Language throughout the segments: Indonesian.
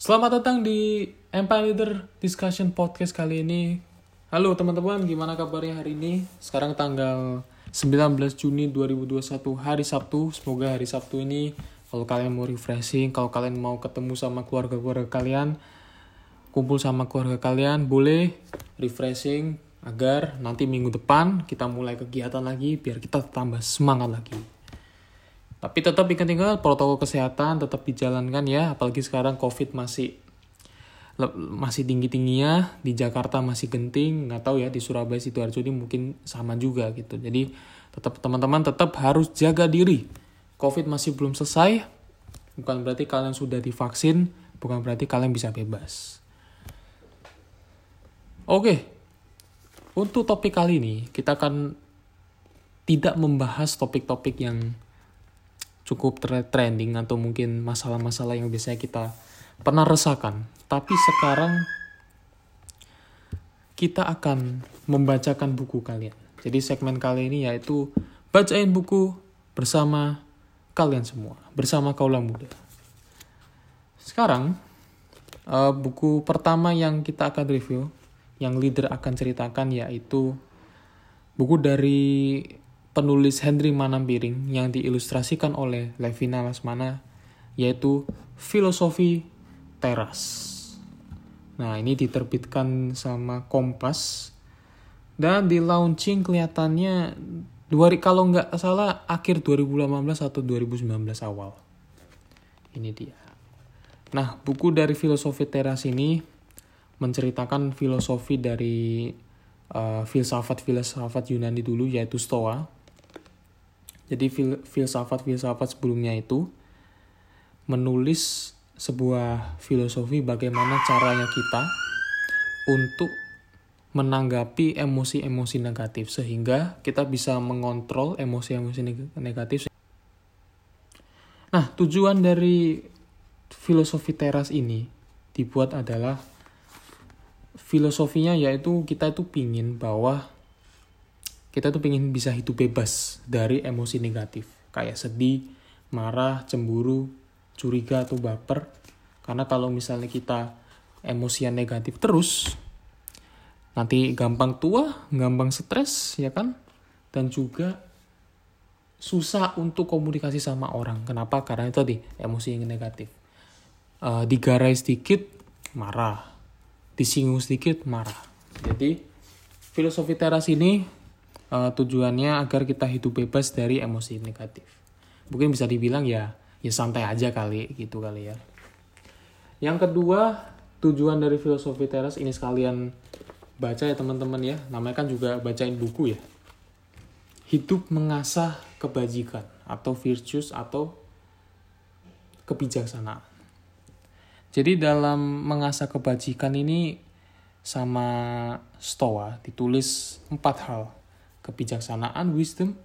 Selamat datang di Empire Leader Discussion Podcast kali ini. Halo teman-teman, gimana kabarnya hari ini? Sekarang tanggal 19 Juni 2021, hari Sabtu. Semoga hari Sabtu ini kalau kalian mau refreshing, kalau kalian mau ketemu sama keluarga-keluarga kalian, kumpul sama keluarga kalian, boleh refreshing agar nanti minggu depan kita mulai kegiatan lagi biar kita tambah semangat lagi. Tapi tetap ingat-ingat protokol kesehatan tetap dijalankan ya, apalagi sekarang COVID masih masih tinggi-tingginya di Jakarta masih genting, nggak tahu ya di Surabaya sidoarjo ini mungkin sama juga gitu. Jadi tetap teman-teman tetap harus jaga diri. COVID masih belum selesai, bukan berarti kalian sudah divaksin, bukan berarti kalian bisa bebas. Oke, untuk topik kali ini kita akan tidak membahas topik-topik yang cukup trending atau mungkin masalah-masalah yang biasanya kita pernah resahkan. Tapi sekarang kita akan membacakan buku kalian. Jadi segmen kali ini yaitu bacain buku bersama kalian semua, bersama kaulah muda. Sekarang uh, buku pertama yang kita akan review, yang leader akan ceritakan yaitu buku dari penulis Henry Manampiring yang diilustrasikan oleh Levina Lasmana yaitu Filosofi Teras. Nah, ini diterbitkan sama Kompas dan di launching kelihatannya dua kalau nggak salah akhir 2018 atau 2019 awal. Ini dia. Nah, buku dari Filosofi Teras ini menceritakan filosofi dari uh, filsafat-filsafat Yunani dulu yaitu Stoa jadi filsafat-filsafat sebelumnya itu menulis sebuah filosofi bagaimana caranya kita untuk menanggapi emosi-emosi negatif sehingga kita bisa mengontrol emosi-emosi negatif. Nah, tujuan dari filosofi teras ini dibuat adalah filosofinya yaitu kita itu pingin bahwa kita tuh pengen bisa hidup bebas dari emosi negatif kayak sedih, marah, cemburu, curiga atau baper. Karena kalau misalnya kita emosian negatif terus, nanti gampang tua, gampang stres, ya kan? Dan juga susah untuk komunikasi sama orang. Kenapa? Karena itu tadi emosi yang negatif. Uh, digarai sedikit, marah. Disinggung sedikit, marah. Jadi, filosofi teras ini uh, tujuannya agar kita hidup bebas dari emosi negatif. Mungkin bisa dibilang ya ya santai aja kali gitu kali ya. Yang kedua, tujuan dari filosofi teras ini sekalian baca ya teman-teman ya. Namanya kan juga bacain buku ya. Hidup mengasah kebajikan atau virtues atau kebijaksanaan. Jadi dalam mengasah kebajikan ini sama Stoa ditulis empat hal kebijaksanaan, wisdom,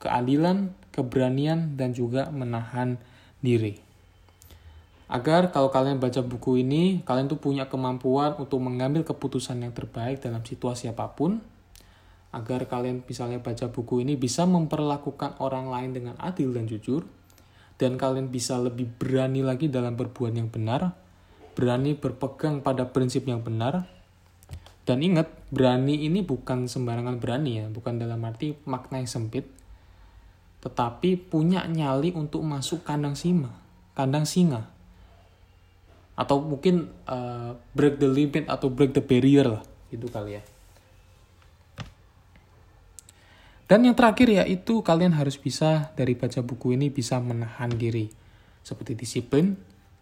keadilan, keberanian, dan juga menahan diri. Agar kalau kalian baca buku ini, kalian tuh punya kemampuan untuk mengambil keputusan yang terbaik dalam situasi apa pun, agar kalian misalnya baca buku ini bisa memperlakukan orang lain dengan adil dan jujur, dan kalian bisa lebih berani lagi dalam berbuat yang benar, berani berpegang pada prinsip yang benar, dan ingat, berani ini bukan sembarangan berani ya, bukan dalam arti makna yang sempit, tetapi punya nyali untuk masuk kandang singa, kandang singa. Atau mungkin uh, break the limit atau break the barrier lah, itu kali ya. Dan yang terakhir ya itu kalian harus bisa dari baca buku ini bisa menahan diri. Seperti disiplin,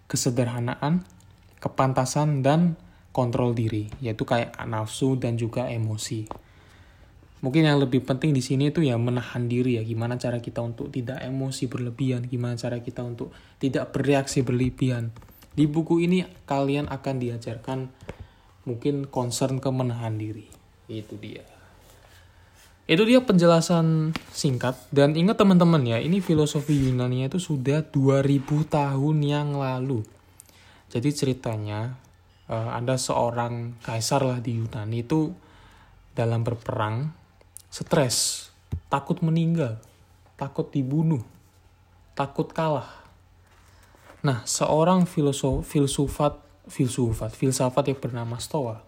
kesederhanaan, kepantasan, dan kontrol diri, yaitu kayak nafsu dan juga emosi. Mungkin yang lebih penting di sini itu ya menahan diri ya, gimana cara kita untuk tidak emosi berlebihan, gimana cara kita untuk tidak bereaksi berlebihan. Di buku ini kalian akan diajarkan mungkin concern ke menahan diri. Itu dia. Itu dia penjelasan singkat dan ingat teman-teman ya, ini filosofi Yunani itu sudah 2000 tahun yang lalu. Jadi ceritanya uh, ada seorang kaisar lah di Yunani itu dalam berperang stres, takut meninggal, takut dibunuh, takut kalah. Nah, seorang filosof, filsufat, filsufat, filsafat yang bernama Stoa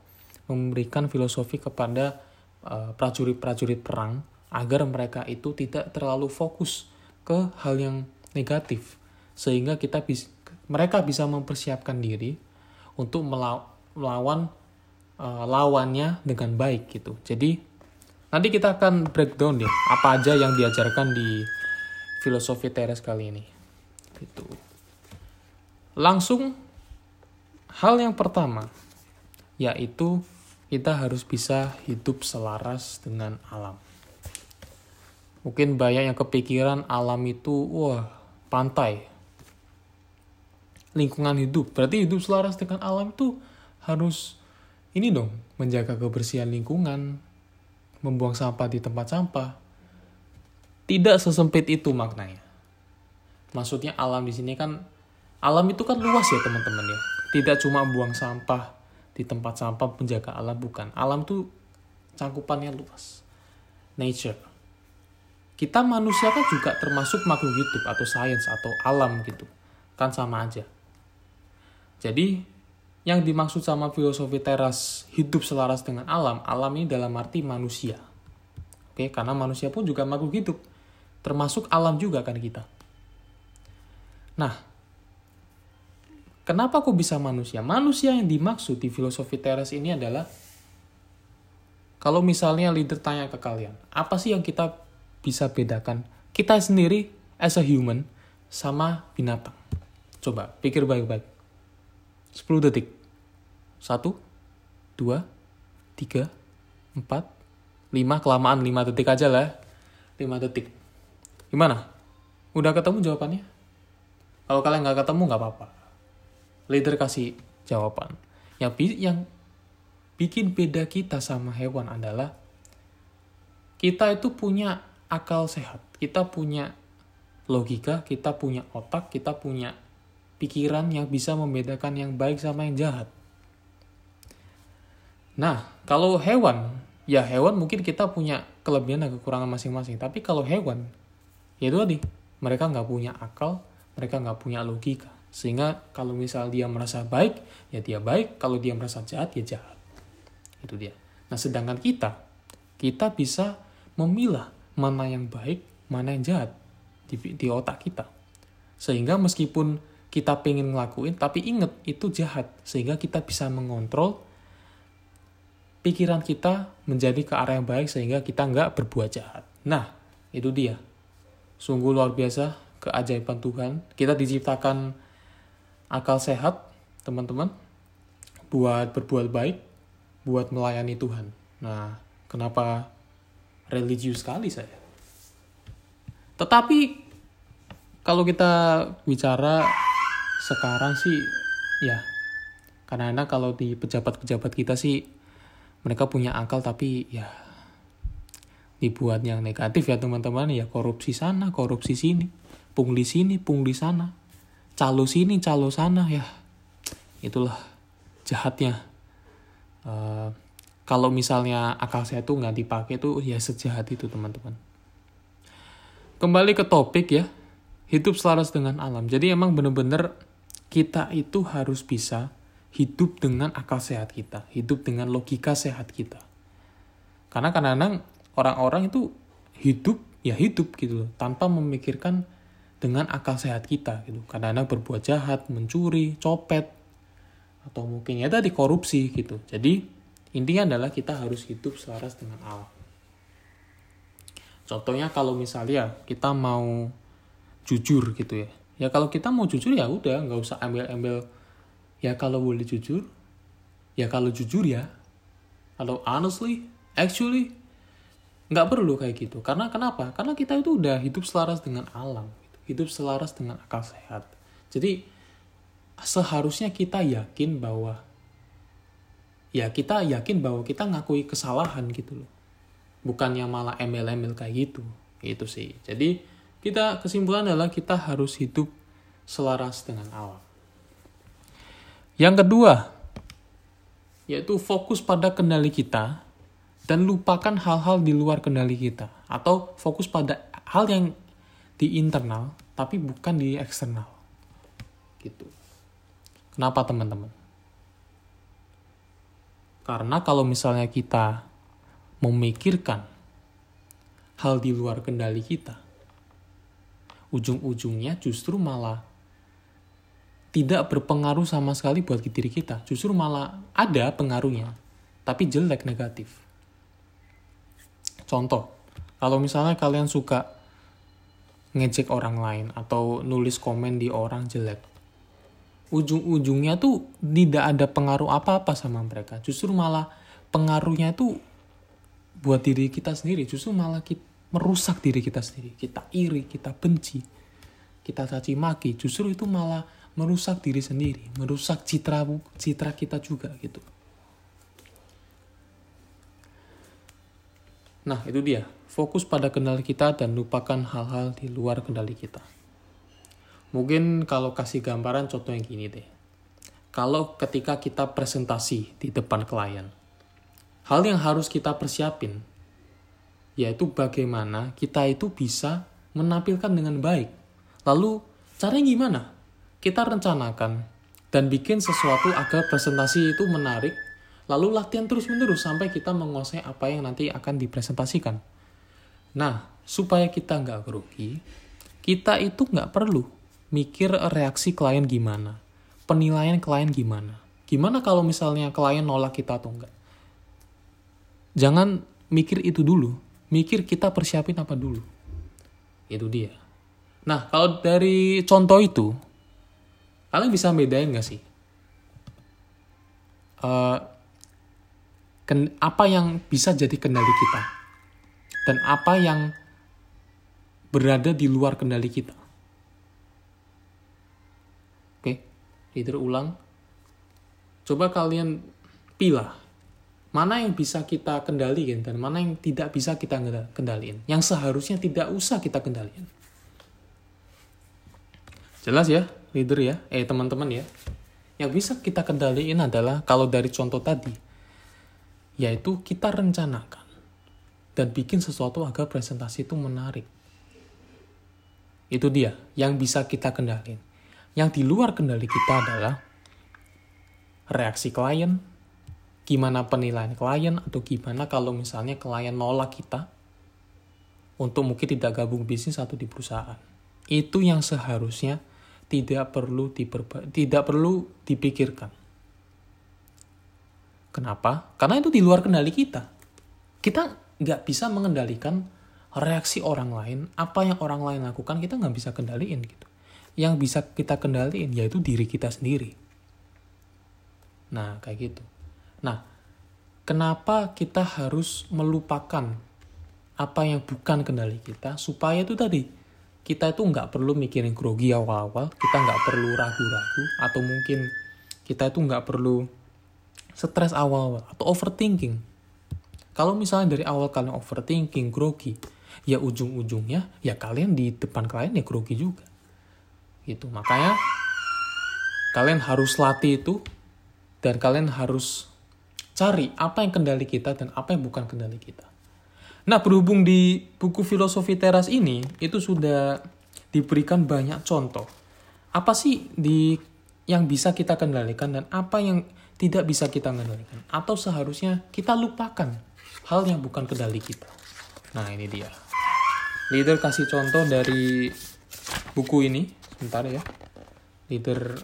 memberikan filosofi kepada uh, prajurit-prajurit perang agar mereka itu tidak terlalu fokus ke hal yang negatif sehingga kita bisa mereka bisa mempersiapkan diri untuk melawan uh, lawannya dengan baik gitu. Jadi nanti kita akan breakdown deh apa aja yang diajarkan di filosofi teres kali ini. Gitu. Langsung hal yang pertama yaitu kita harus bisa hidup selaras dengan alam. Mungkin banyak yang kepikiran alam itu, wah, pantai. Lingkungan hidup. Berarti hidup selaras dengan alam itu harus ini dong, menjaga kebersihan lingkungan, membuang sampah di tempat sampah. Tidak sesempit itu maknanya. Maksudnya alam di sini kan, alam itu kan luas ya teman-teman ya. Tidak cuma buang sampah, di tempat sampah menjaga alam bukan. Alam tuh cangkupannya luas. Nature. Kita manusia kan juga termasuk makhluk hidup atau sains atau alam gitu. Kan sama aja. Jadi yang dimaksud sama filosofi teras hidup selaras dengan alam, alam ini dalam arti manusia. Oke, karena manusia pun juga makhluk hidup. Termasuk alam juga kan kita. Nah, Kenapa kok bisa manusia? Manusia yang dimaksud di filosofi teres ini adalah kalau misalnya leader tanya ke kalian, apa sih yang kita bisa bedakan kita sendiri as a human sama binatang? Coba pikir baik-baik. 10 detik. 1 2 3 4 5 kelamaan 5 detik aja lah. 5 detik. Gimana? Udah ketemu jawabannya? Kalau kalian nggak ketemu nggak apa-apa leader kasih jawaban. Yang, yang bikin beda kita sama hewan adalah kita itu punya akal sehat, kita punya logika, kita punya otak, kita punya pikiran yang bisa membedakan yang baik sama yang jahat. Nah, kalau hewan, ya hewan mungkin kita punya kelebihan dan kekurangan masing-masing. Tapi kalau hewan, ya itu tadi, mereka nggak punya akal, mereka nggak punya logika. Sehingga kalau misal dia merasa baik, ya dia baik. Kalau dia merasa jahat, ya jahat. Itu dia. Nah, sedangkan kita, kita bisa memilah mana yang baik, mana yang jahat di, di otak kita. Sehingga meskipun kita pengen ngelakuin, tapi inget itu jahat. Sehingga kita bisa mengontrol pikiran kita menjadi ke arah yang baik sehingga kita nggak berbuat jahat. Nah, itu dia. Sungguh luar biasa keajaiban Tuhan. Kita diciptakan akal sehat, teman-teman, buat berbuat baik, buat melayani Tuhan. Nah, kenapa religius sekali saya? Tetapi kalau kita bicara sekarang sih, ya, karena kalau di pejabat-pejabat kita sih mereka punya akal tapi ya dibuat yang negatif ya teman-teman. Ya korupsi sana korupsi sini pungli sini pungli sana calo sini calo sana ya. Itulah jahatnya. Uh, kalau misalnya akal saya tuh nggak dipakai tuh ya sejahat itu teman-teman. Kembali ke topik ya hidup selaras dengan alam. Jadi emang bener-bener kita itu harus bisa hidup dengan akal sehat kita hidup dengan logika sehat kita karena kadang-kadang orang-orang itu hidup ya hidup gitu tanpa memikirkan dengan akal sehat kita gitu. Kadang-kadang berbuat jahat, mencuri, copet, atau mungkin ya tadi korupsi gitu. Jadi intinya adalah kita harus hidup selaras dengan alam. Contohnya kalau misalnya kita mau jujur gitu ya. Ya kalau kita mau jujur ya udah nggak usah ambil-ambil ya kalau boleh jujur ya kalau jujur ya kalau honestly actually nggak perlu kayak gitu karena kenapa karena kita itu udah hidup selaras dengan alam hidup selaras dengan akal sehat. Jadi seharusnya kita yakin bahwa ya kita yakin bahwa kita ngakui kesalahan gitu loh. Bukannya malah embel-embel kayak gitu. Itu sih. Jadi kita kesimpulan adalah kita harus hidup selaras dengan alam. Yang kedua, yaitu fokus pada kendali kita dan lupakan hal-hal di luar kendali kita atau fokus pada hal yang di internal tapi bukan di eksternal. Gitu. Kenapa teman-teman? Karena kalau misalnya kita memikirkan hal di luar kendali kita, ujung-ujungnya justru malah tidak berpengaruh sama sekali buat diri kita. Justru malah ada pengaruhnya, tapi jelek negatif. Contoh, kalau misalnya kalian suka ngejek orang lain atau nulis komen di orang jelek, ujung-ujungnya tuh tidak ada pengaruh apa-apa sama mereka. Justru malah pengaruhnya itu buat diri kita sendiri. Justru malah kita, merusak diri kita sendiri. Kita iri, kita benci, kita caci maki. Justru itu malah merusak diri sendiri, merusak citra citra kita juga gitu. Nah, itu dia. Fokus pada kendali kita dan lupakan hal-hal di luar kendali kita. Mungkin kalau kasih gambaran contoh yang gini deh. Kalau ketika kita presentasi di depan klien, hal yang harus kita persiapin yaitu bagaimana kita itu bisa menampilkan dengan baik. Lalu caranya gimana? Kita rencanakan dan bikin sesuatu agar presentasi itu menarik, lalu latihan terus-menerus sampai kita menguasai apa yang nanti akan dipresentasikan. Nah, supaya kita nggak grogi, kita itu nggak perlu mikir reaksi klien gimana, penilaian klien gimana. Gimana kalau misalnya klien nolak kita atau enggak? Jangan mikir itu dulu, mikir kita persiapin apa dulu. Itu dia. Nah, kalau dari contoh itu, kalian bisa bedain gak sih? Uh, apa yang bisa jadi kendali kita dan apa yang berada di luar kendali kita. Oke, leader ulang. Coba kalian pilah mana yang bisa kita kendalikan dan mana yang tidak bisa kita kendalikan. Yang seharusnya tidak usah kita kendalikan. Jelas ya, leader ya, eh teman-teman ya. Yang bisa kita kendalikan adalah kalau dari contoh tadi, yaitu kita rencanakan dan bikin sesuatu agar presentasi itu menarik. Itu dia yang bisa kita kendalikan. Yang di luar kendali kita adalah reaksi klien, gimana penilaian klien atau gimana kalau misalnya klien nolak kita untuk mungkin tidak gabung bisnis atau di perusahaan. Itu yang seharusnya tidak perlu diperba tidak perlu dipikirkan. Kenapa? Karena itu di luar kendali kita. Kita nggak bisa mengendalikan reaksi orang lain, apa yang orang lain lakukan kita nggak bisa kendaliin gitu. Yang bisa kita kendaliin yaitu diri kita sendiri. Nah, kayak gitu. Nah, kenapa kita harus melupakan apa yang bukan kendali kita supaya itu tadi kita itu nggak perlu mikirin grogi awal-awal, kita nggak perlu ragu-ragu atau mungkin kita itu nggak perlu stres awal-awal atau overthinking. Kalau misalnya dari awal kalian overthinking, grogi, ya ujung-ujungnya ya kalian di depan klien ya grogi juga. Gitu. Makanya kalian harus latih itu dan kalian harus cari apa yang kendali kita dan apa yang bukan kendali kita. Nah, berhubung di buku filosofi teras ini itu sudah diberikan banyak contoh. Apa sih di yang bisa kita kendalikan dan apa yang tidak bisa kita kendalikan atau seharusnya kita lupakan hal yang bukan kendali kita. Nah, ini dia. Leader kasih contoh dari buku ini. Sebentar ya. Leader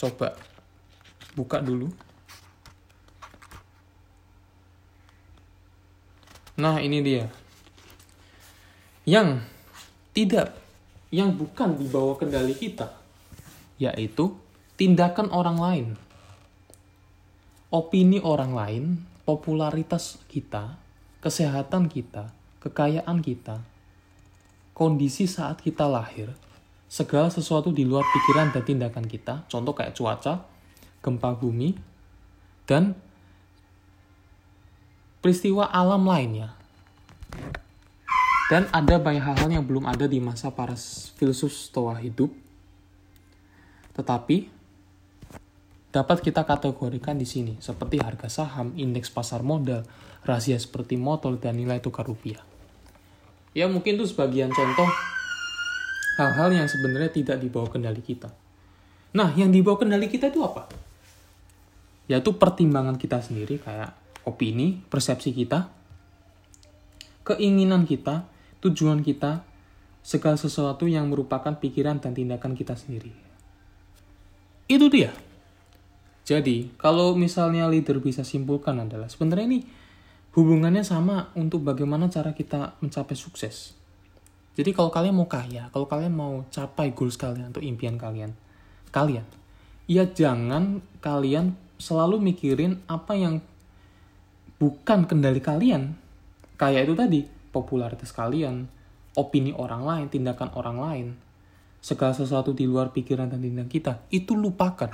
coba buka dulu. Nah, ini dia. Yang tidak, yang bukan di bawah kendali kita, yaitu tindakan orang lain. Opini orang lain, popularitas kita, kesehatan kita, kekayaan kita, kondisi saat kita lahir, segala sesuatu di luar pikiran dan tindakan kita, contoh kayak cuaca, gempa bumi, dan peristiwa alam lainnya. Dan ada banyak hal-hal yang belum ada di masa para filsuf stoa hidup. Tetapi dapat kita kategorikan di sini seperti harga saham, indeks pasar modal, rahasia seperti motor dan nilai tukar rupiah. Ya mungkin itu sebagian contoh hal-hal yang sebenarnya tidak dibawa kendali kita. Nah, yang di bawah kendali kita itu apa? Yaitu pertimbangan kita sendiri, kayak opini, persepsi kita, keinginan kita, tujuan kita, segala sesuatu yang merupakan pikiran dan tindakan kita sendiri. Itu dia. Jadi, kalau misalnya leader bisa simpulkan adalah sebenarnya ini hubungannya sama untuk bagaimana cara kita mencapai sukses. Jadi kalau kalian mau kaya, kalau kalian mau capai goals kalian atau impian kalian, kalian, ya jangan kalian selalu mikirin apa yang bukan kendali kalian. Kayak itu tadi, popularitas kalian, opini orang lain, tindakan orang lain, segala sesuatu di luar pikiran dan tindakan kita, itu lupakan.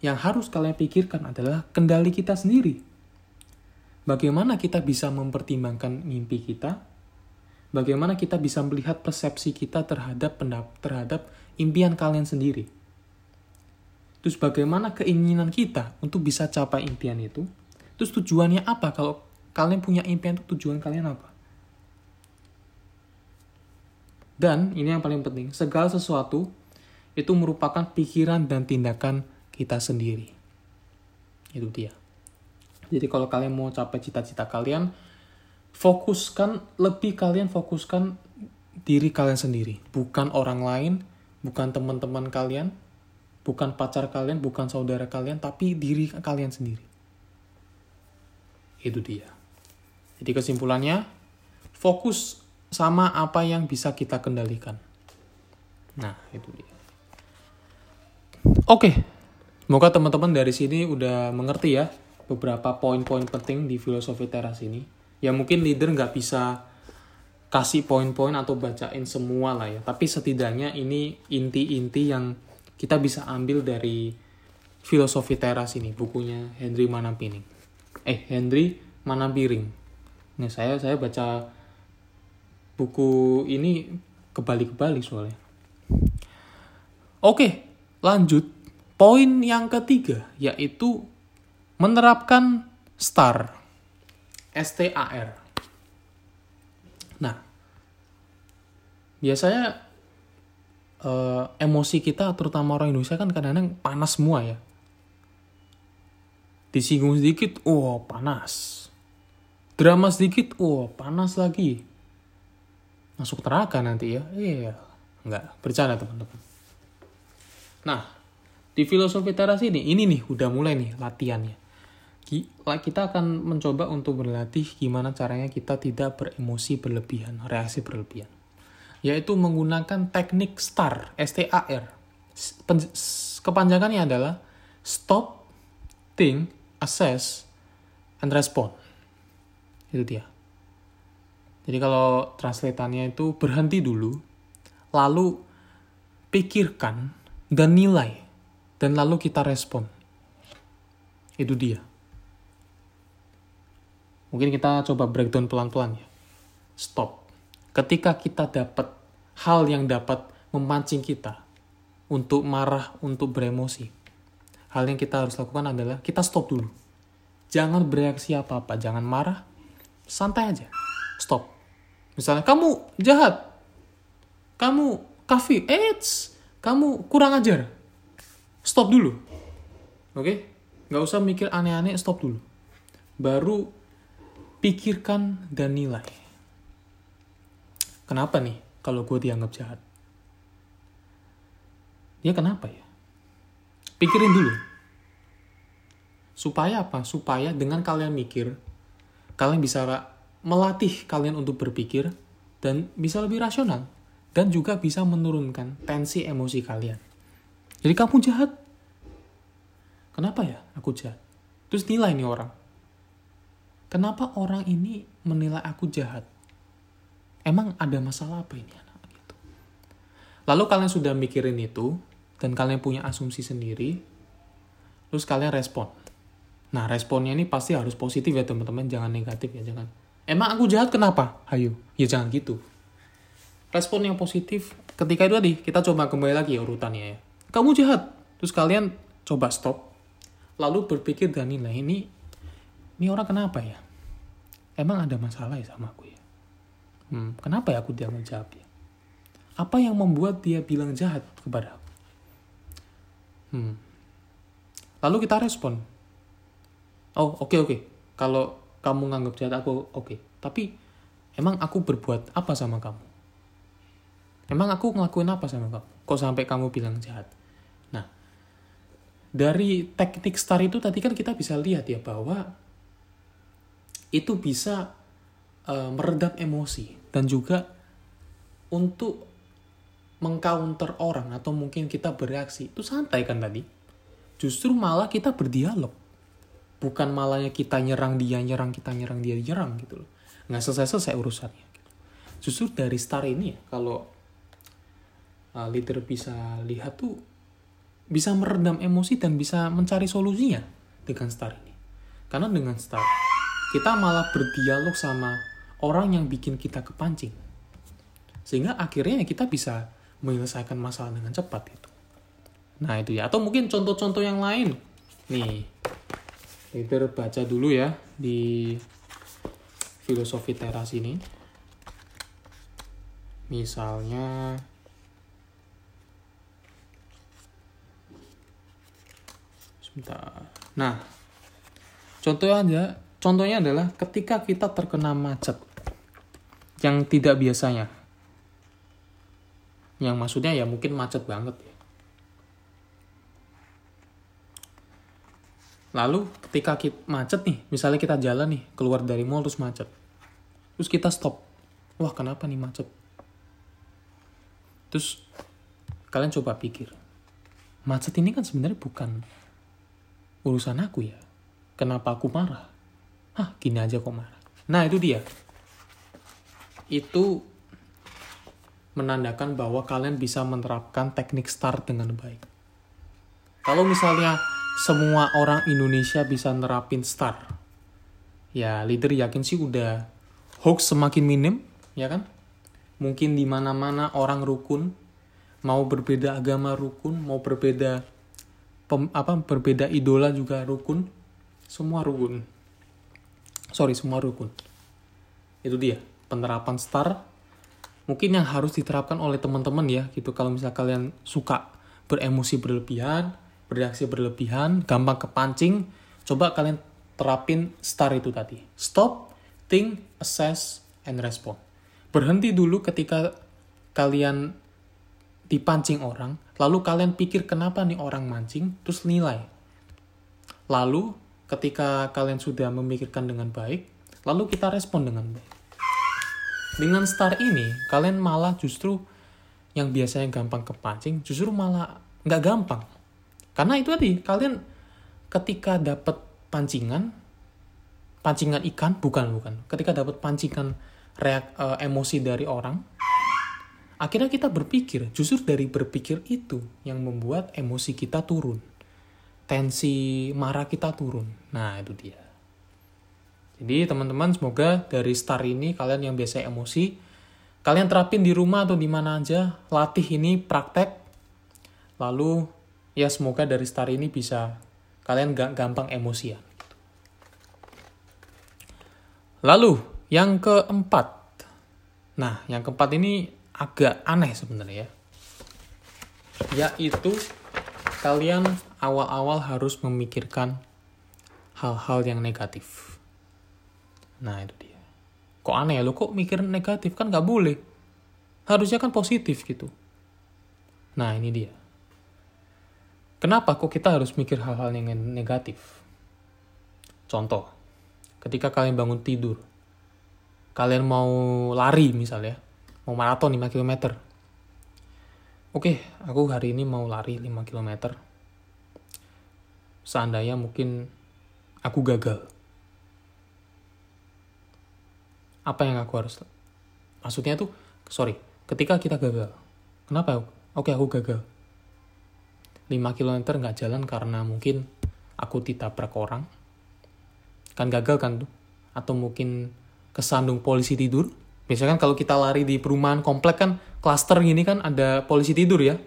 Yang harus kalian pikirkan adalah kendali kita sendiri. Bagaimana kita bisa mempertimbangkan mimpi kita? Bagaimana kita bisa melihat persepsi kita terhadap terhadap impian kalian sendiri? Terus bagaimana keinginan kita untuk bisa capai impian itu? Terus tujuannya apa kalau kalian punya impian itu tujuan kalian apa? Dan ini yang paling penting, segala sesuatu itu merupakan pikiran dan tindakan kita sendiri. Itu dia. Jadi kalau kalian mau capai cita-cita kalian, fokuskan lebih kalian fokuskan diri kalian sendiri, bukan orang lain, bukan teman-teman kalian, bukan pacar kalian, bukan saudara kalian, tapi diri kalian sendiri. Itu dia. Jadi kesimpulannya, fokus sama apa yang bisa kita kendalikan. Nah, itu dia. Oke, semoga teman-teman dari sini udah mengerti ya beberapa poin-poin penting di filosofi teras ini. Ya mungkin leader nggak bisa kasih poin-poin atau bacain semua lah ya. Tapi setidaknya ini inti-inti yang kita bisa ambil dari filosofi teras ini, bukunya Henry Manampiring. Eh, Henry Manampiring. Nah, saya saya baca buku ini kebalik-kebalik soalnya. Oke, lanjut. Poin yang ketiga yaitu menerapkan STAR. S-T-A-R. Nah, biasanya uh, emosi kita terutama orang Indonesia kan kadang-kadang panas semua ya. Disinggung sedikit, oh panas. Drama sedikit, oh panas lagi. Masuk neraka nanti ya. Iya, nggak bercanda teman-teman. Nah, di filosofi teras ini, ini nih udah mulai nih latihannya. Kita akan mencoba untuk berlatih gimana caranya kita tidak beremosi berlebihan, reaksi berlebihan. Yaitu menggunakan teknik STAR, S-T-A-R. Kepanjangannya adalah Stop, Think, Assess, and Respond. Itu dia. Jadi kalau translatannya itu berhenti dulu, lalu pikirkan dan nilai dan lalu kita respon. Itu dia. Mungkin kita coba breakdown pelan-pelan ya. Stop. Ketika kita dapat hal yang dapat memancing kita untuk marah, untuk beremosi, hal yang kita harus lakukan adalah kita stop dulu. Jangan bereaksi apa-apa, jangan marah, santai aja. Stop. Misalnya kamu jahat, kamu kafir, eits, kamu kurang ajar, stop dulu. Oke? Okay? Nggak usah mikir aneh-aneh, stop dulu. Baru pikirkan dan nilai. Kenapa nih kalau gue dianggap jahat? Ya kenapa ya? Pikirin dulu. Supaya apa? Supaya dengan kalian mikir, kalian bisa melatih kalian untuk berpikir dan bisa lebih rasional dan juga bisa menurunkan tensi emosi kalian. Jadi kamu jahat. Kenapa ya aku jahat? Terus nilai nih orang. Kenapa orang ini menilai aku jahat? Emang ada masalah apa ini anak gitu. Lalu kalian sudah mikirin itu dan kalian punya asumsi sendiri, terus kalian respon. Nah, responnya ini pasti harus positif ya teman-teman, jangan negatif ya, jangan. Emang aku jahat kenapa? Ayo, ya jangan gitu. Respon yang positif ketika itu tadi kita coba kembali lagi ya urutannya ya kamu jahat. Terus kalian coba stop, lalu berpikir dan nilai ini, ini orang kenapa ya? Emang ada masalah ya sama aku ya? Hmm, kenapa ya aku dianggap jahat ya? Apa yang membuat dia bilang jahat kepada aku? Hmm. Lalu kita respon. Oh, oke okay, oke. Okay. Kalau kamu nganggap jahat aku oke. Okay. Tapi emang aku berbuat apa sama kamu? Emang aku ngelakuin apa sama kamu? Kok sampai kamu bilang jahat? Nah, dari teknik star itu tadi kan kita bisa lihat ya bahwa itu bisa uh, meredam emosi dan juga untuk mengcounter orang atau mungkin kita bereaksi itu santai kan tadi? Justru malah kita berdialog. Bukan malahnya kita nyerang dia nyerang kita nyerang dia nyerang gitu loh. Nggak selesai selesai urusannya gitu. justru dari star ini ya kalau uh, leader bisa lihat tuh bisa meredam emosi dan bisa mencari solusinya dengan star ini. Karena dengan star kita malah berdialog sama orang yang bikin kita kepancing. Sehingga akhirnya kita bisa menyelesaikan masalah dengan cepat itu. Nah itu ya. Atau mungkin contoh-contoh yang lain. Nih, leader baca dulu ya di filosofi teras ini. Misalnya. Nah, contohnya contohnya adalah ketika kita terkena macet yang tidak biasanya yang maksudnya ya mungkin macet banget ya. Lalu ketika kita macet nih, misalnya kita jalan nih, keluar dari mall terus macet. Terus kita stop. Wah kenapa nih macet? Terus kalian coba pikir. Macet ini kan sebenarnya bukan urusan aku ya. Kenapa aku marah? Hah gini aja kok marah. Nah itu dia. Itu menandakan bahwa kalian bisa menerapkan teknik start dengan baik. Kalau misalnya semua orang Indonesia bisa nerapin start, ya leader yakin sih udah hoax semakin minim, ya kan? Mungkin di mana-mana orang rukun, mau berbeda agama rukun, mau berbeda pem, apa berbeda idola juga rukun, semua rukun. Sorry, semua rukun. Itu dia penerapan start mungkin yang harus diterapkan oleh teman-teman ya gitu. Kalau misalnya kalian suka beremosi berlebihan bereaksi berlebihan gampang kepancing coba kalian terapin star itu tadi. Stop think assess and respond. Berhenti dulu ketika kalian dipancing orang lalu kalian pikir kenapa nih orang mancing terus nilai. Lalu ketika kalian sudah memikirkan dengan baik lalu kita respon dengan baik dengan star ini, kalian malah justru yang biasanya gampang kepancing, justru malah nggak gampang. Karena itu tadi, kalian ketika dapat pancingan, pancingan ikan, bukan, bukan. Ketika dapat pancingan reak, uh, emosi dari orang, akhirnya kita berpikir, justru dari berpikir itu yang membuat emosi kita turun. Tensi marah kita turun. Nah, itu dia. Jadi teman-teman semoga dari star ini kalian yang biasa emosi, kalian terapin di rumah atau di mana aja, latih ini praktek. Lalu ya semoga dari star ini bisa kalian gak gampang ya. Lalu yang keempat. Nah, yang keempat ini agak aneh sebenarnya ya. Yaitu kalian awal-awal harus memikirkan hal-hal yang negatif. Nah itu dia. Kok aneh ya lo kok mikir negatif kan gak boleh. Harusnya kan positif gitu. Nah ini dia. Kenapa kok kita harus mikir hal-hal yang negatif? Contoh, ketika kalian bangun tidur, kalian mau lari misalnya, mau maraton 5 km. Oke, aku hari ini mau lari 5 km. Seandainya mungkin aku gagal apa yang aku harus maksudnya tuh sorry ketika kita gagal kenapa oke aku gagal. 5 km nggak jalan karena mungkin aku ditabrak orang. Kan gagal kan tuh? Atau mungkin kesandung polisi tidur? Biasanya kan kalau kita lari di perumahan komplek kan klaster gini kan ada polisi tidur ya?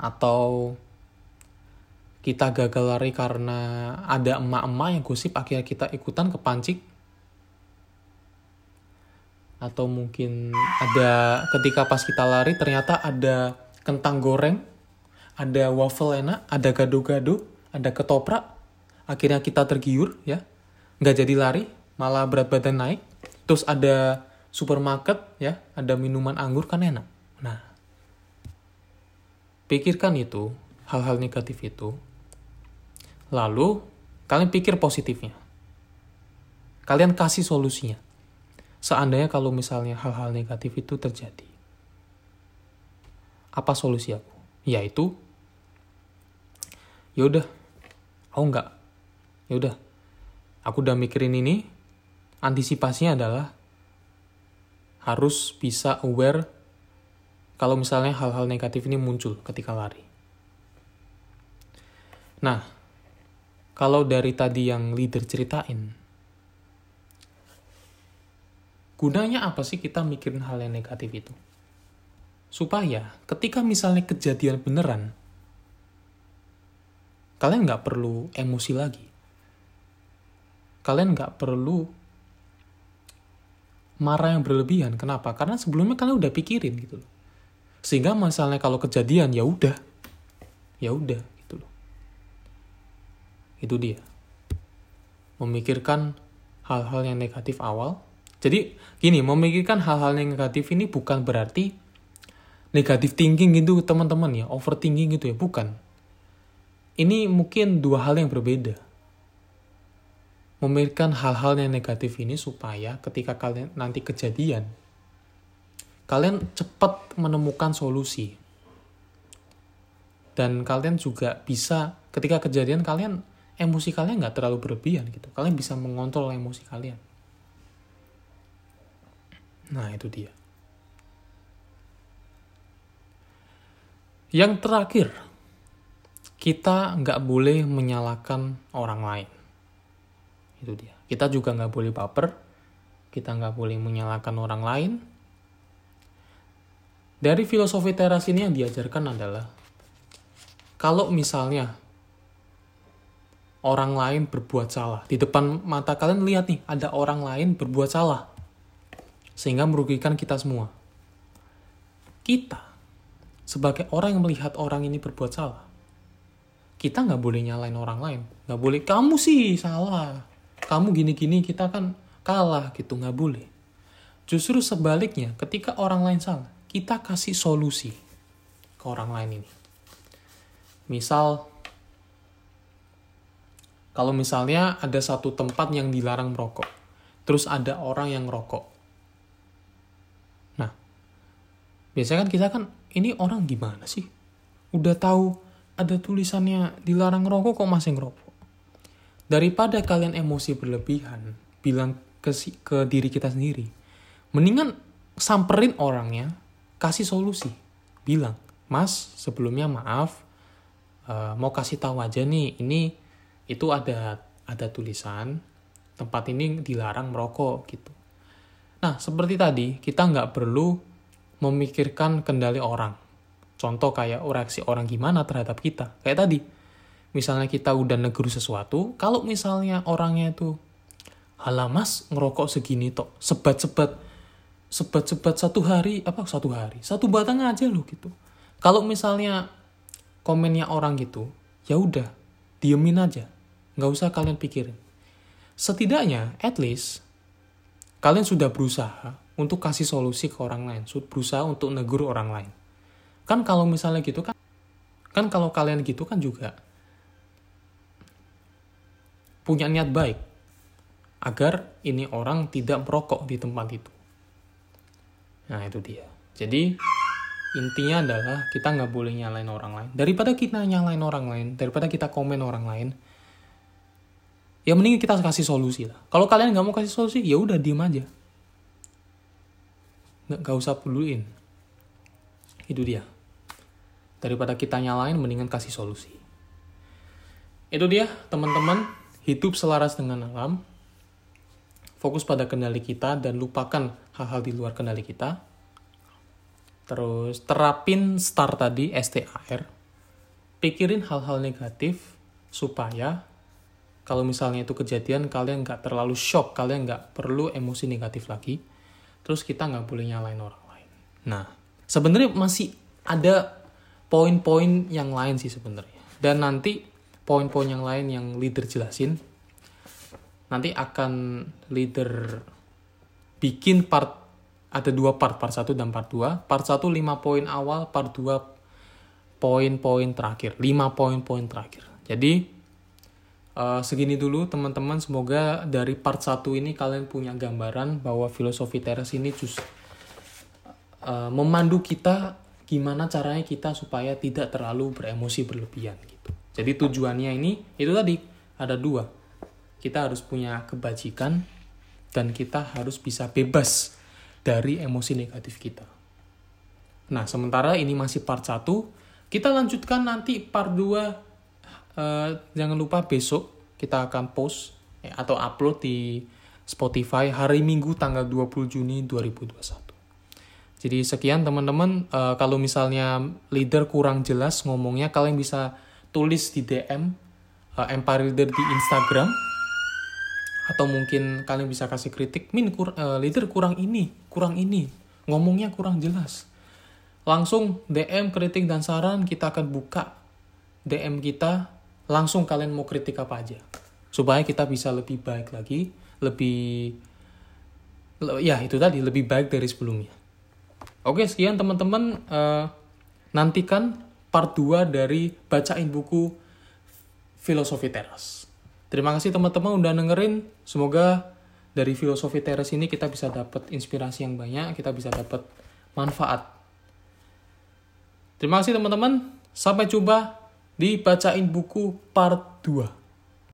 Atau kita gagal lari karena ada emak-emak yang gosip akhirnya kita ikutan kepancing atau mungkin ada ketika pas kita lari ternyata ada kentang goreng ada waffle enak, ada gado-gado, ada ketoprak, akhirnya kita tergiur ya, nggak jadi lari, malah berat badan naik. Terus ada supermarket ya, ada minuman anggur kan enak. Nah, pikirkan itu, hal-hal negatif itu. Lalu kalian pikir positifnya. Kalian kasih solusinya. Seandainya kalau misalnya hal-hal negatif itu terjadi. Apa solusi aku? Yaitu ya udah aku nggak ya udah aku udah mikirin ini antisipasinya adalah harus bisa aware kalau misalnya hal-hal negatif ini muncul ketika lari. Nah, kalau dari tadi yang leader ceritain, gunanya apa sih kita mikirin hal yang negatif itu? Supaya ketika misalnya kejadian beneran, kalian nggak perlu emosi lagi. Kalian nggak perlu marah yang berlebihan. Kenapa? Karena sebelumnya kalian udah pikirin gitu loh. Sehingga misalnya kalau kejadian ya udah, ya udah gitu loh. Itu dia. Memikirkan hal-hal yang negatif awal. Jadi gini, memikirkan hal-hal yang negatif ini bukan berarti negatif thinking gitu teman-teman ya, overthinking gitu ya, bukan ini mungkin dua hal yang berbeda. Memikirkan hal-hal yang negatif ini supaya ketika kalian nanti kejadian, kalian cepat menemukan solusi. Dan kalian juga bisa ketika kejadian kalian emosi kalian nggak terlalu berlebihan gitu. Kalian bisa mengontrol emosi kalian. Nah itu dia. Yang terakhir, kita nggak boleh menyalahkan orang lain. Itu dia. Kita juga nggak boleh baper. Kita nggak boleh menyalahkan orang lain. Dari filosofi teras ini yang diajarkan adalah kalau misalnya orang lain berbuat salah di depan mata kalian lihat nih ada orang lain berbuat salah sehingga merugikan kita semua. Kita sebagai orang yang melihat orang ini berbuat salah kita nggak boleh nyalain orang lain. Nggak boleh kamu sih salah. Kamu gini-gini kita kan kalah gitu. Nggak boleh. Justru sebaliknya ketika orang lain salah kita kasih solusi ke orang lain ini. Misal kalau misalnya ada satu tempat yang dilarang merokok terus ada orang yang ngerokok nah biasanya kan kita kan ini orang gimana sih udah tahu ada tulisannya dilarang rokok kok masih ngerokok. Daripada kalian emosi berlebihan, bilang ke, ke diri kita sendiri, mendingan samperin orangnya, kasih solusi. Bilang, mas sebelumnya maaf, uh, mau kasih tahu aja nih, ini itu ada ada tulisan tempat ini dilarang merokok gitu. Nah, seperti tadi, kita nggak perlu memikirkan kendali orang Contoh kayak reaksi orang gimana terhadap kita. Kayak tadi, misalnya kita udah negur sesuatu, kalau misalnya orangnya itu, halah mas ngerokok segini tok, sebat-sebat, sebat-sebat satu hari, apa satu hari, satu batang aja loh gitu. Kalau misalnya komennya orang gitu, ya udah, diemin aja, nggak usah kalian pikirin. Setidaknya, at least, kalian sudah berusaha untuk kasih solusi ke orang lain, berusaha untuk negur orang lain. Kan kalau misalnya gitu kan, kan kalau kalian gitu kan juga punya niat baik agar ini orang tidak merokok di tempat itu. Nah itu dia. Jadi intinya adalah kita nggak boleh nyalain orang lain. Daripada kita nyalain orang lain, daripada kita komen orang lain, ya mending kita kasih solusi lah. Kalau kalian nggak mau kasih solusi, ya udah diem aja. Nggak, nggak usah peduluin. Itu dia. Daripada kita nyalain, mendingan kasih solusi. Itu dia, teman-teman. Hidup selaras dengan alam. Fokus pada kendali kita dan lupakan hal-hal di luar kendali kita. Terus terapin STAR tadi, STAR. Pikirin hal-hal negatif supaya kalau misalnya itu kejadian kalian nggak terlalu shock, kalian nggak perlu emosi negatif lagi. Terus kita nggak boleh nyalain orang lain. Nah, sebenarnya masih ada poin-poin yang lain sih sebenarnya. Dan nanti poin-poin yang lain yang leader jelasin nanti akan leader bikin part ada dua part, part 1 dan part 2. Part 1 5 poin awal, part 2 poin-poin terakhir, 5 poin-poin terakhir. Jadi uh, segini dulu teman-teman, semoga dari part 1 ini kalian punya gambaran bahwa filosofi teras ini just uh, memandu kita gimana caranya kita supaya tidak terlalu beremosi berlebihan gitu. Jadi tujuannya ini itu tadi ada dua. Kita harus punya kebajikan dan kita harus bisa bebas dari emosi negatif kita. Nah, sementara ini masih part 1, kita lanjutkan nanti part 2 uh, jangan lupa besok kita akan post eh, atau upload di Spotify hari Minggu tanggal 20 Juni 2021. Jadi sekian teman-teman, uh, kalau misalnya leader kurang jelas ngomongnya, kalian bisa tulis di DM uh, Empire Leader di Instagram. Atau mungkin kalian bisa kasih kritik min kur, uh, leader kurang ini kurang ini. Ngomongnya kurang jelas. Langsung DM kritik dan saran kita akan buka DM kita langsung kalian mau kritik apa aja supaya kita bisa lebih baik lagi lebih ya itu tadi lebih baik dari sebelumnya oke sekian teman-teman uh, nantikan part 2 dari bacain buku filosofi teras Terima kasih teman-teman udah dengerin. Semoga dari filosofi teres ini kita bisa dapat inspirasi yang banyak, kita bisa dapat manfaat. Terima kasih teman-teman. Sampai jumpa di bacain buku part 2.